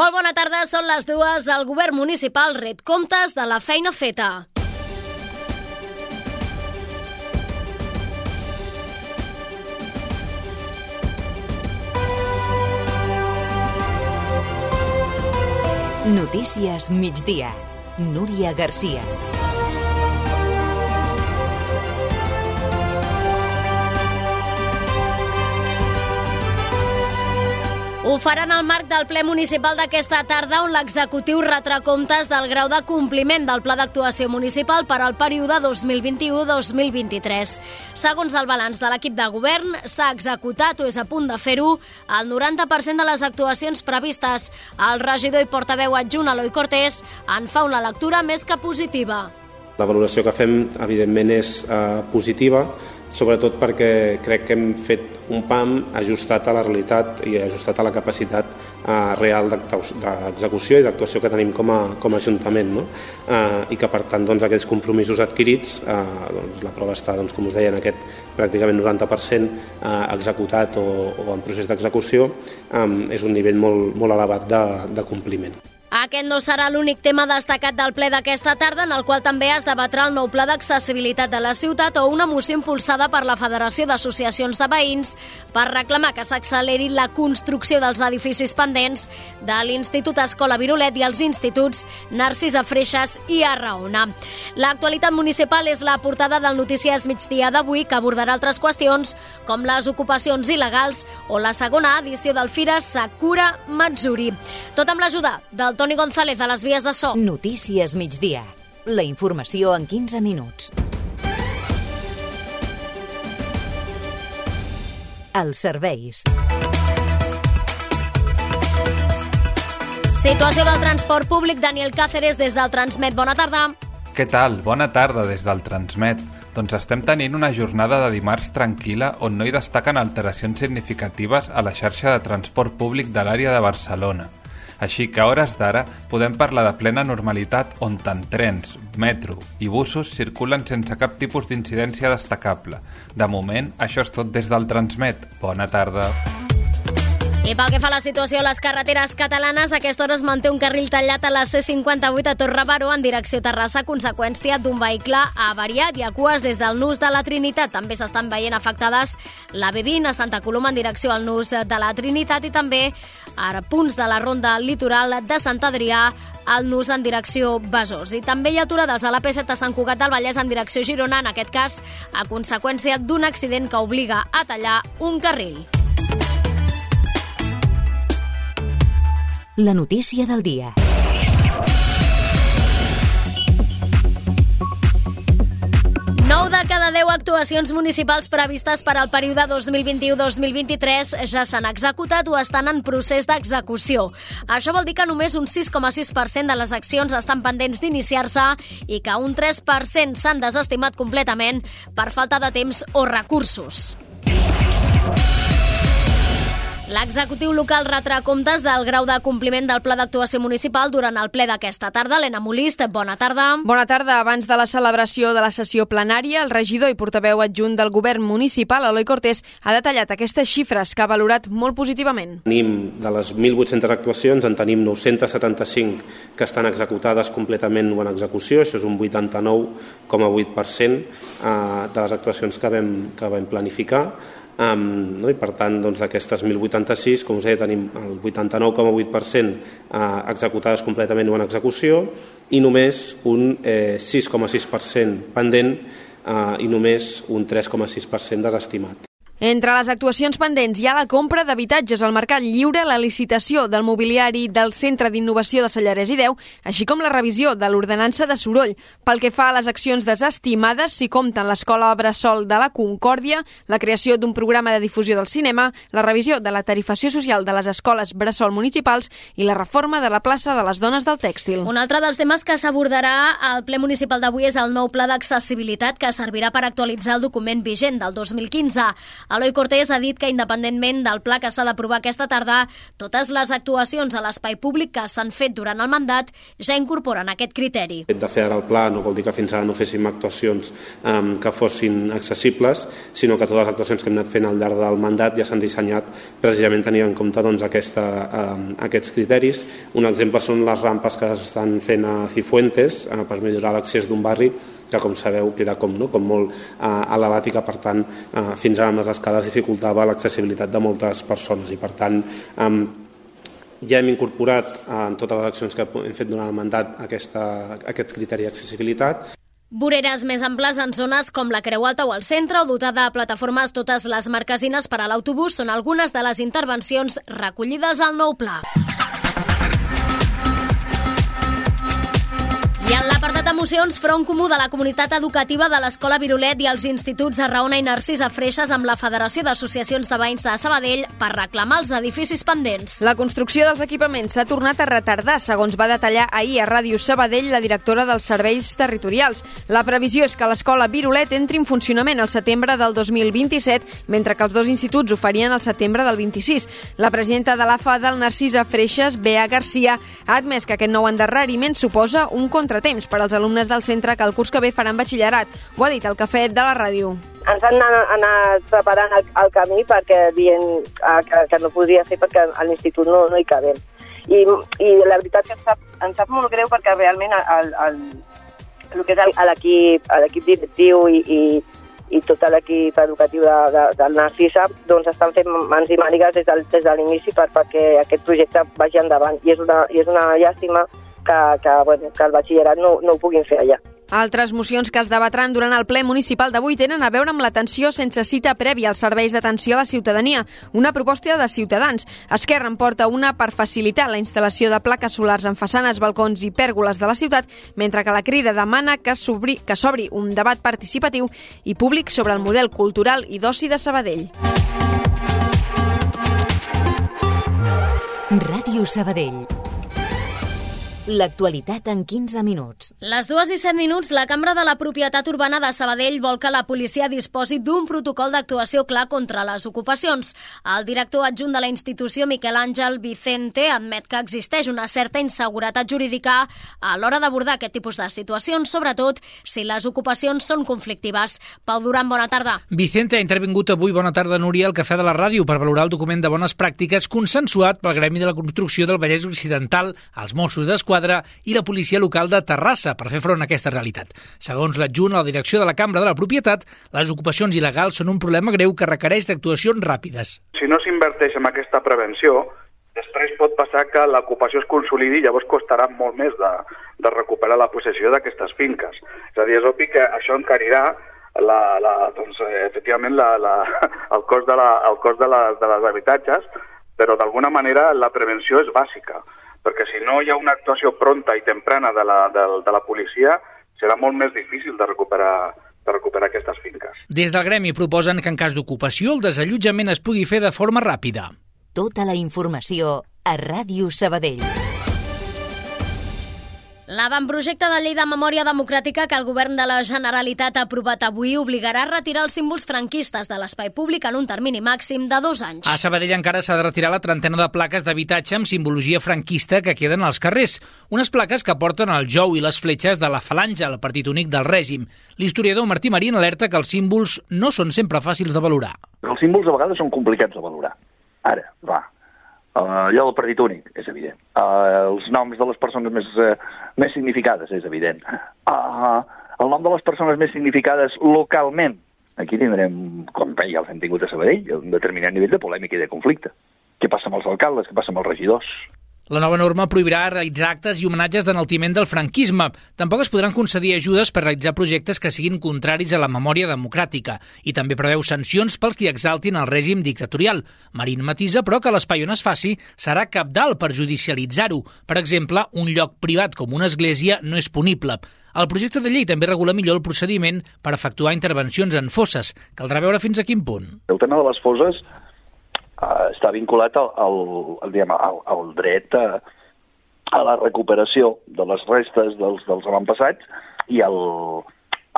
Molt bona tarda, són les dues. El govern municipal ret comptes de la feina feta. Notícies migdia. Núria Garcia. Ho faran al marc del ple municipal d'aquesta tarda on l'executiu retrà comptes del grau de compliment del pla d'actuació municipal per al període 2021-2023. Segons el balanç de l'equip de govern, s'ha executat o és a punt de fer-ho el 90% de les actuacions previstes. El regidor i portaveu adjunt Eloi Cortés en fa una lectura més que positiva. La valoració que fem, evidentment, és eh, positiva, sobretot perquè crec que hem fet un PAM ajustat a la realitat i ajustat a la capacitat eh, real d'execució i d'actuació que tenim com a, com a Ajuntament no? eh, i que per tant doncs, aquests compromisos adquirits eh, doncs, la prova està doncs, com us deia en aquest pràcticament 90% eh, executat o, o en procés d'execució eh, és un nivell molt, molt elevat de, de compliment. Aquest no serà l'únic tema destacat del ple d'aquesta tarda, en el qual també es debatrà el nou pla d'accessibilitat de la ciutat o una moció impulsada per la Federació d'Associacions de Veïns per reclamar que s'acceleri la construcció dels edificis pendents de l'Institut Escola Virolet i els instituts Narcisa Freixas i Arraona. L'actualitat municipal és la portada del Notícies Migdia d'avui, que abordarà altres qüestions com les ocupacions il·legals o la segona edició del Fira Sakura Matsuri. Tot amb l'ajuda del Toni González a les vies de so. Notícies migdia. La informació en 15 minuts. Els serveis. Situació del transport públic, Daniel Cáceres, des del Transmet. Bona tarda. Què tal? Bona tarda des del Transmet. Doncs estem tenint una jornada de dimarts tranquil·la on no hi destaquen alteracions significatives a la xarxa de transport públic de l'àrea de Barcelona. Així que a hores d'ara podem parlar de plena normalitat on tant trens, metro i busos circulen sense cap tipus d'incidència destacable. De moment, això és tot des del Transmet. Bona tarda. I pel que fa a la situació a les carreteres catalanes, aquesta hora es manté un carril tallat a la C58 a Torre en direcció Terrassa a conseqüència d'un vehicle avariat i a cues des del nus de la Trinitat. També s'estan veient afectades la B20 a Santa Coloma en direcció al nus de la Trinitat i també a punts de la ronda litoral de Sant Adrià al nus en direcció Besòs. I també hi ha aturades a la P7 a Sant Cugat del Vallès en direcció Girona, en aquest cas a conseqüència d'un accident que obliga a tallar un carril. La notícia del dia. Nou de cada 10 actuacions municipals previstes per al període 2021-2023 ja s'han executat o estan en procés d'execució. Això vol dir que només un 6,6% de les accions estan pendents d'iniciar-se i que un 3% s'han desestimat completament per falta de temps o recursos. L'executiu local retrà comptes del grau de compliment del pla d'actuació municipal durant el ple d'aquesta tarda. Helena Molist, bona tarda. Bona tarda. Abans de la celebració de la sessió plenària, el regidor i portaveu adjunt del govern municipal, Eloi Cortés, ha detallat aquestes xifres que ha valorat molt positivament. Tenim de les 1.800 actuacions, en tenim 975 que estan executades completament o en execució, això és un 89,8% eh, de les actuacions que vam, que vam planificar Um, no? I per tant, doncs, d'aquestes 1.086, com us deia, tenim el 89,8% uh, executades completament o en execució i només un eh, 6,6% pendent uh, i només un 3,6% desestimat. Entre les actuacions pendents hi ha la compra d'habitatges al mercat lliure, la licitació del mobiliari del Centre d'Innovació de Sallarès i Deu, així com la revisió de l'ordenança de soroll. Pel que fa a les accions desestimades, s'hi compten l'Escola Bressol de la Concòrdia, la creació d'un programa de difusió del cinema, la revisió de la tarifació social de les escoles Bressol municipals i la reforma de la plaça de les dones del tèxtil. Un altre dels temes que s'abordarà al ple municipal d'avui és el nou pla d'accessibilitat que servirà per actualitzar el document vigent del 2015. Eloi Cortés ha dit que independentment del pla que s'ha d'aprovar aquesta tarda, totes les actuacions a l'espai públic que s'han fet durant el mandat ja incorporen aquest criteri. El fet de fer ara el pla no vol dir que fins ara no féssim actuacions um, que fossin accessibles, sinó que totes les actuacions que hem anat fent al llarg del mandat ja s'han dissenyat precisament tenint en compte doncs, aquesta, um, aquests criteris. Un exemple són les rampes que s'estan fent a Cifuentes uh, per millorar l'accés d'un barri que com sabeu queda com, no? com molt uh, elevat i que per tant uh, fins ara amb les escales dificultava l'accessibilitat de moltes persones i per tant um, ja hem incorporat uh, en totes les accions que hem fet durant el mandat aquesta, aquest criteri d'accessibilitat Voreres més amples en zones com la Creu Alta o el centre o dotada de plataformes totes les marquesines per a l'autobús són algunes de les intervencions recollides al nou pla. I en l'apartat d'emocions, front comú de la comunitat educativa de l'Escola Virolet i els instituts de Raona i Narcís a Freixes amb la Federació d'Associacions de Veïns de Sabadell per reclamar els edificis pendents. La construcció dels equipaments s'ha tornat a retardar, segons va detallar ahir a Ràdio Sabadell la directora dels serveis territorials. La previsió és que l'escola Virolet entri en funcionament al setembre del 2027, mentre que els dos instituts ho farien al setembre del 26. La presidenta de l'AFA del Narcís a Freixes, Bea Garcia, ha admès que aquest nou endarreriment suposa un contra contratemps per als alumnes del centre que el curs que ve faran batxillerat. Ho ha dit el cafè de la ràdio. Ens han anat, preparant el, el camí perquè dient ah, que, que no podria ser perquè a l'institut no, no hi cabem. I, I la veritat que ens sap, ens sap molt greu perquè realment el, el, el que és l'equip directiu i, i, i tot l'equip educatiu de, de, del Narcisa doncs estan fent mans i mànigues des, del, des de l'inici per, perquè aquest projecte vagi endavant. I és una, i és una llàstima que, que, bueno, que el batxillerat no, no ho puguin fer allà. Altres mocions que es debatran durant el ple municipal d'avui tenen a veure amb l'atenció sense cita prèvia als serveis d'atenció a la ciutadania, una proposta de Ciutadans. Esquerra en porta una per facilitar la instal·lació de plaques solars en façanes, balcons i pèrgoles de la ciutat, mentre que la crida demana que s'obri un debat participatiu i públic sobre el model cultural i d'oci de Sabadell. Ràdio Sabadell L'actualitat en 15 minuts. Les dues i 7 minuts, la Cambra de la Propietat Urbana de Sabadell vol que la policia disposi d'un protocol d'actuació clar contra les ocupacions. El director adjunt de la institució, Miquel Àngel Vicente, admet que existeix una certa inseguretat jurídica a l'hora d'abordar aquest tipus de situacions, sobretot si les ocupacions són conflictives. Pau Duran, bona tarda. Vicente ha intervingut avui, bona tarda, Núria, al Cafè de la Ràdio per valorar el document de bones pràctiques consensuat pel Gremi de la Construcció del Vallès Occidental, els Mossos d'Esquadra d'Esquadra i la policia local de Terrassa per fer front a aquesta realitat. Segons l'adjunt a la direcció de la Cambra de la Propietat, les ocupacions il·legals són un problema greu que requereix d'actuacions ràpides. Si no s'inverteix en aquesta prevenció, després pot passar que l'ocupació es consolidi i llavors costarà molt més de, de recuperar la possessió d'aquestes finques. És a dir, és obvi que això encarirà la, la, doncs, efectivament la, la, el cost de, la, el cost de, la, de les habitatges, però d'alguna manera la prevenció és bàsica perquè si no hi ha una actuació pronta i temprana de la, de, de la policia, serà molt més difícil de recuperar de recuperar aquestes finques. Des del gremi proposen que en cas d'ocupació el desallotjament es pugui fer de forma ràpida. Tota la informació a Ràdio Sabadell. L'avantprojecte de llei de memòria democràtica que el govern de la Generalitat ha aprovat avui obligarà a retirar els símbols franquistes de l'espai públic en un termini màxim de dos anys. A Sabadell encara s'ha de retirar la trentena de plaques d'habitatge amb simbologia franquista que queden als carrers. Unes plaques que porten el jou i les fletxes de la falange, el partit únic del règim. L'historiador Martí Marín alerta que els símbols no són sempre fàcils de valorar. Els símbols a vegades són complicats de valorar. Ara, va, Uh, allò del partit únic, és evident. Uh, els noms de les persones més, uh, més significades, és evident. Uh, el nom de les persones més significades localment, aquí tindrem, com ja els hem tingut a Sabadell, un determinat nivell de polèmica i de conflicte. Què passa amb els alcaldes, què passa amb els regidors? La nova norma prohibirà realitzar actes i homenatges d'enaltiment del franquisme. Tampoc es podran concedir ajudes per realitzar projectes que siguin contraris a la memòria democràtica i també preveu sancions pels qui exaltin el règim dictatorial. Marín matisa, però, que l'espai on es faci serà capdalt per judicialitzar-ho. Per exemple, un lloc privat com una església no és punible. El projecte de llei també regula millor el procediment per efectuar intervencions en fosses. Caldrà veure fins a quin punt. El tema de les fosses eh, està vinculat al, al, diguem, al, al dret a, a la recuperació de les restes dels, dels avantpassats i al,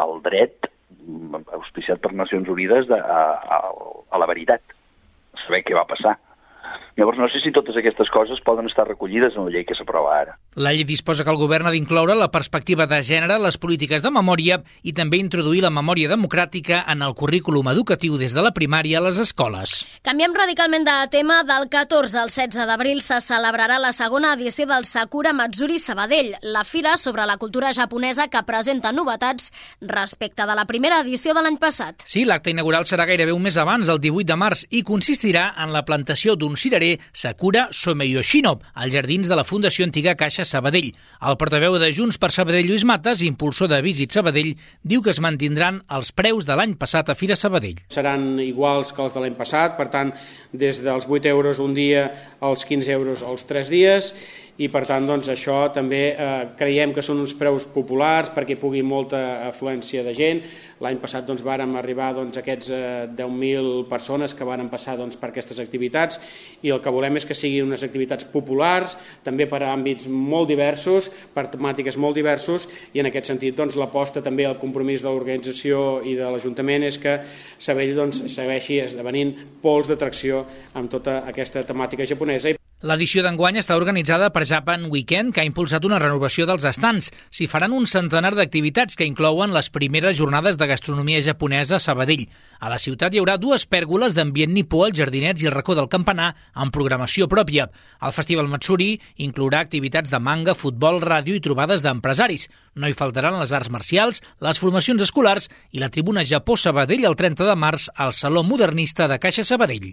al dret auspiciat per Nacions Unides de, a, a, a la veritat, saber què va passar. Llavors, no sé si totes aquestes coses poden estar recollides en la llei que s'aprova ara. La llei disposa que el govern ha d'incloure la perspectiva de gènere, les polítiques de memòria i també introduir la memòria democràtica en el currículum educatiu des de la primària a les escoles. Canviem radicalment de tema. Del 14 al 16 d'abril se celebrarà la segona edició del Sakura Matsuri Sabadell, la fira sobre la cultura japonesa que presenta novetats respecte de la primera edició de l'any passat. Sí, l'acte inaugural serà gairebé un mes abans, el 18 de març, i consistirà en la plantació d'un cirerer Sakura Someyoshino, als jardins de la Fundació Antiga Caixa Sabadell. El portaveu de Junts per Sabadell, Lluís Mates, impulsor de Visit Sabadell, diu que es mantindran els preus de l'any passat a Fira Sabadell. Seran iguals que els de l'any passat, per tant, des dels 8 euros un dia als 15 euros els 3 dies, i per tant doncs, això també eh, creiem que són uns preus populars perquè pugui molta afluència de gent. L'any passat doncs, vàrem arribar doncs, a aquests eh, 10.000 persones que varen passar doncs, per aquestes activitats i el que volem és que siguin unes activitats populars, també per a àmbits molt diversos, per temàtiques molt diversos i en aquest sentit doncs, l'aposta també al compromís de l'organització i de l'Ajuntament és que Sabell doncs, segueixi esdevenint pols d'atracció amb tota aquesta temàtica japonesa. L'edició d'enguany està organitzada per Japan Weekend, que ha impulsat una renovació dels estants. S'hi faran un centenar d'activitats que inclouen les primeres jornades de gastronomia japonesa a Sabadell. A la ciutat hi haurà dues pèrgoles d'ambient nipó, els jardinets i el racó del campanar, amb programació pròpia. El Festival Matsuri inclourà activitats de manga, futbol, ràdio i trobades d'empresaris. No hi faltaran les arts marcials, les formacions escolars i la tribuna Japó Sabadell el 30 de març al Saló Modernista de Caixa Sabadell.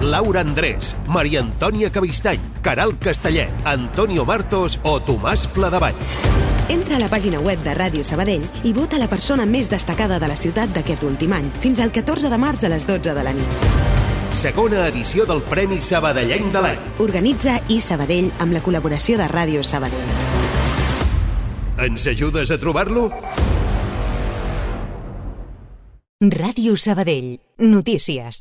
Laura Andrés, Maria Antònia Cavistany, Caral Castellet, Antonio Martos o Tomàs Pladevall. Entra a la pàgina web de Ràdio Sabadell i vota la persona més destacada de la ciutat d'aquest últim any, fins al 14 de març a les 12 de la nit. Segona edició del Premi Sabadellenc de l'any. Organitza i Sabadell amb la col·laboració de Ràdio Sabadell. Ens ajudes a trobar-lo? Ràdio Sabadell. Notícies.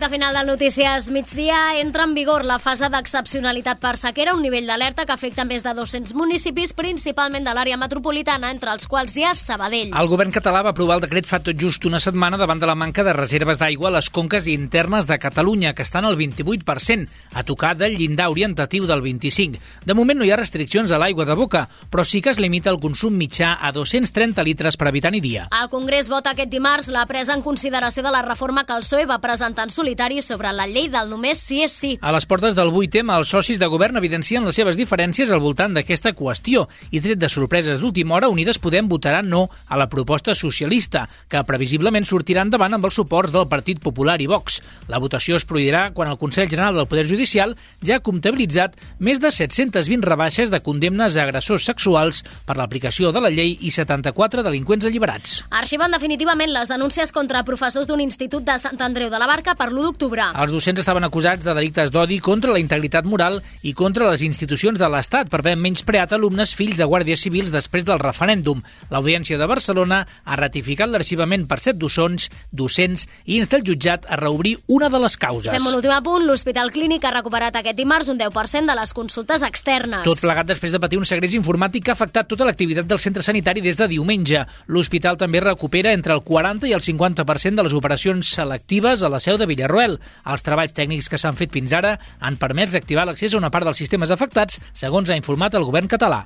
Recte final del Notícies migdia entra en vigor la fase d'excepcionalitat per sequera, un nivell d'alerta que afecta més de 200 municipis, principalment de l'àrea metropolitana, entre els quals hi ha Sabadell. El govern català va aprovar el decret fa tot just una setmana davant de la manca de reserves d'aigua a les conques internes de Catalunya, que estan al 28%, a tocar del llindar orientatiu del 25%. De moment no hi ha restriccions a l'aigua de boca, però sí que es limita el consum mitjà a 230 litres per habitant i dia. El Congrés vota aquest dimarts la presa en consideració de la reforma que el PSOE va presentar en solitari sobre la llei del només sí és sí. A les portes del 8 els socis de govern evidencien les seves diferències al voltant d'aquesta qüestió i tret de sorpreses d'última hora, Unides Podem votarà no a la proposta socialista, que previsiblement sortirà endavant amb els suports del Partit Popular i Vox. La votació es produirà quan el Consell General del Poder Judicial ja ha comptabilitzat més de 720 rebaixes de condemnes a agressors sexuals per l'aplicació de la llei i 74 delinqüents alliberats. Arxiven definitivament les denúncies contra professors d'un institut de Sant Andreu de la Barca per l'1 d'octubre. Els docents estaven acusats de delictes d'odi contra la integritat moral i contra les institucions de l'Estat per haver menyspreat alumnes fills de guàrdies civils després del referèndum. L'Audiència de Barcelona ha ratificat l'arxivament per set docents, docents i insta el jutjat a reobrir una de les causes. Fem un últim apunt. L'Hospital Clínic ha recuperat aquest dimarts un 10% de les consultes externes. Tot plegat després de patir un segrest informàtic que ha afectat tota l'activitat del centre sanitari des de diumenge. L'hospital també recupera entre el 40 i el 50% de les operacions selectives a la seu de Villarroel. Els treballs tècnics que s'han fet fins ara han permès reactivar l'accés a una part dels sistemes afectats, segons ha informat el govern català.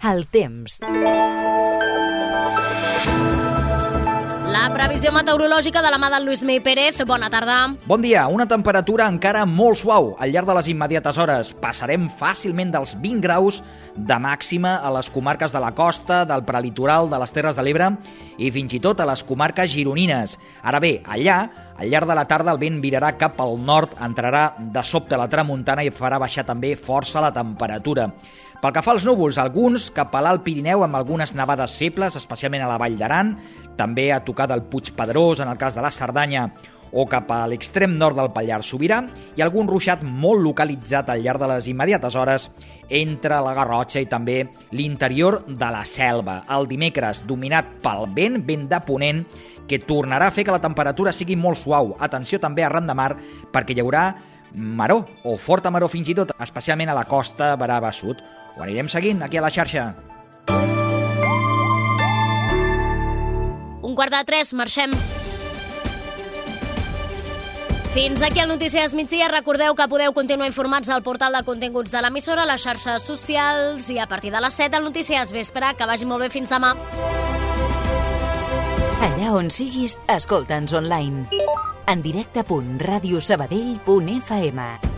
El temps. La previsió meteorològica de la mà del Lluís Mei Pérez. Bona tarda. Bon dia. Una temperatura encara molt suau al llarg de les immediates hores. Passarem fàcilment dels 20 graus de màxima a les comarques de la costa, del prelitoral, de les Terres de l'Ebre i fins i tot a les comarques gironines. Ara bé, allà, al llarg de la tarda el vent virarà cap al nord, entrarà de sobte la tramuntana i farà baixar també força la temperatura. Pel que fa als núvols, alguns cap a l'Alt Pirineu amb algunes nevades febles, especialment a la Vall d'Aran, també a tocar del Puig Pedrós, en el cas de la Cerdanya, o cap a l'extrem nord del Pallars Sobirà, i algun ruixat molt localitzat al llarg de les immediates hores entre la Garrotxa i també l'interior de la selva. El dimecres, dominat pel vent, vent de ponent, que tornarà a fer que la temperatura sigui molt suau. Atenció també arran de mar, perquè hi haurà maró, o forta maró fins i tot, especialment a la costa Brava Sud. Ho anirem seguint aquí a la xarxa. Un quart de tres, marxem. Fins aquí el Notícies Migdia. Recordeu que podeu continuar informats al portal de continguts de l'emissora, a les xarxes socials i a partir de les 7 el Notícies Vespre. Que vagi molt bé fins demà. Allà on siguis, escolta'ns online. En directe.radiosabadell.fm